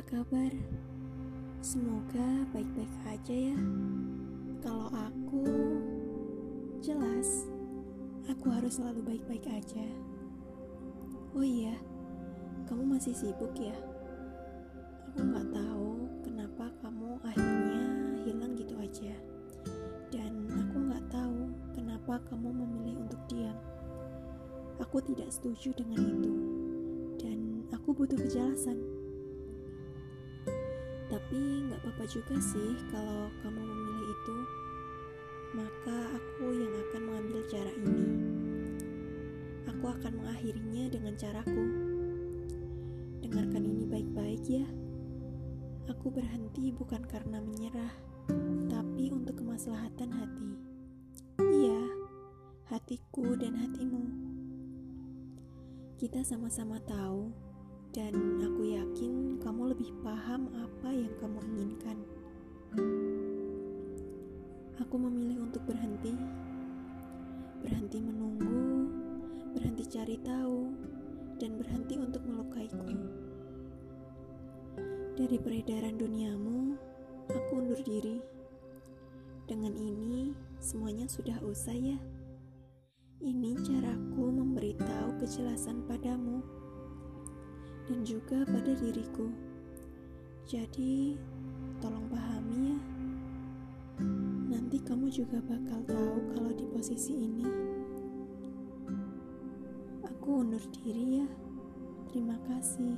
kabar? Semoga baik-baik aja ya. Kalau aku jelas aku harus selalu baik-baik aja. Oh iya, kamu masih sibuk ya? Aku nggak tahu kenapa kamu akhirnya hilang gitu aja. Dan aku nggak tahu kenapa kamu memilih untuk diam. Aku tidak setuju dengan itu. Dan aku butuh kejelasan. Tapi nggak apa-apa juga sih kalau kamu memilih itu. Maka aku yang akan mengambil cara ini. Aku akan mengakhirinya dengan caraku. Dengarkan ini baik-baik ya. Aku berhenti bukan karena menyerah, tapi untuk kemaslahatan hati. Iya, hatiku dan hatimu. Kita sama-sama tahu, dan aku yakin kamu lebih paham apa yang memilih untuk berhenti, berhenti menunggu, berhenti cari tahu, dan berhenti untuk melukaiku. Dari peredaran duniamu, aku undur diri. Dengan ini, semuanya sudah usai ya. Ini caraku memberitahu kejelasan padamu dan juga pada diriku. Jadi, tolong pahami ya. Nanti kamu juga bakal tahu kalau di posisi ini. Aku undur diri ya. Terima kasih.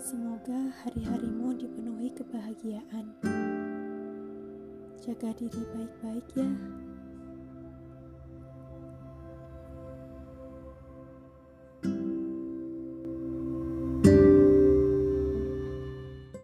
Semoga hari-harimu dipenuhi kebahagiaan. Jaga diri baik-baik ya.